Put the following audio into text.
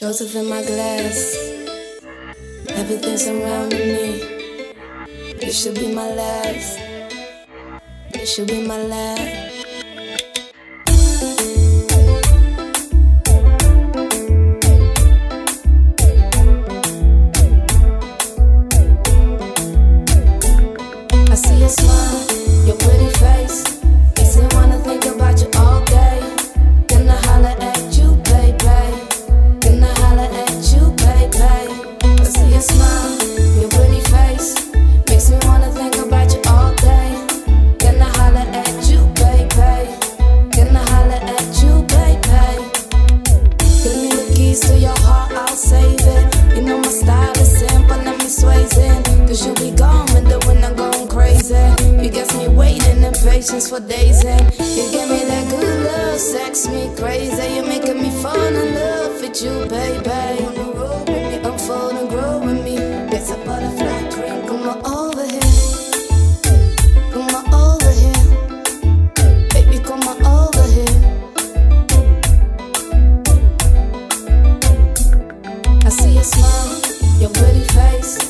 Joseph in my glass. Everything's around me. It should be my last. It should be my last. I see your smile, your pretty face. connections for days and you give me that good love, sex me crazy. You're making me fall in love with you, baby. On the road with me, unfold and grow with me. It's a butterfly dream, come on over here. your pretty face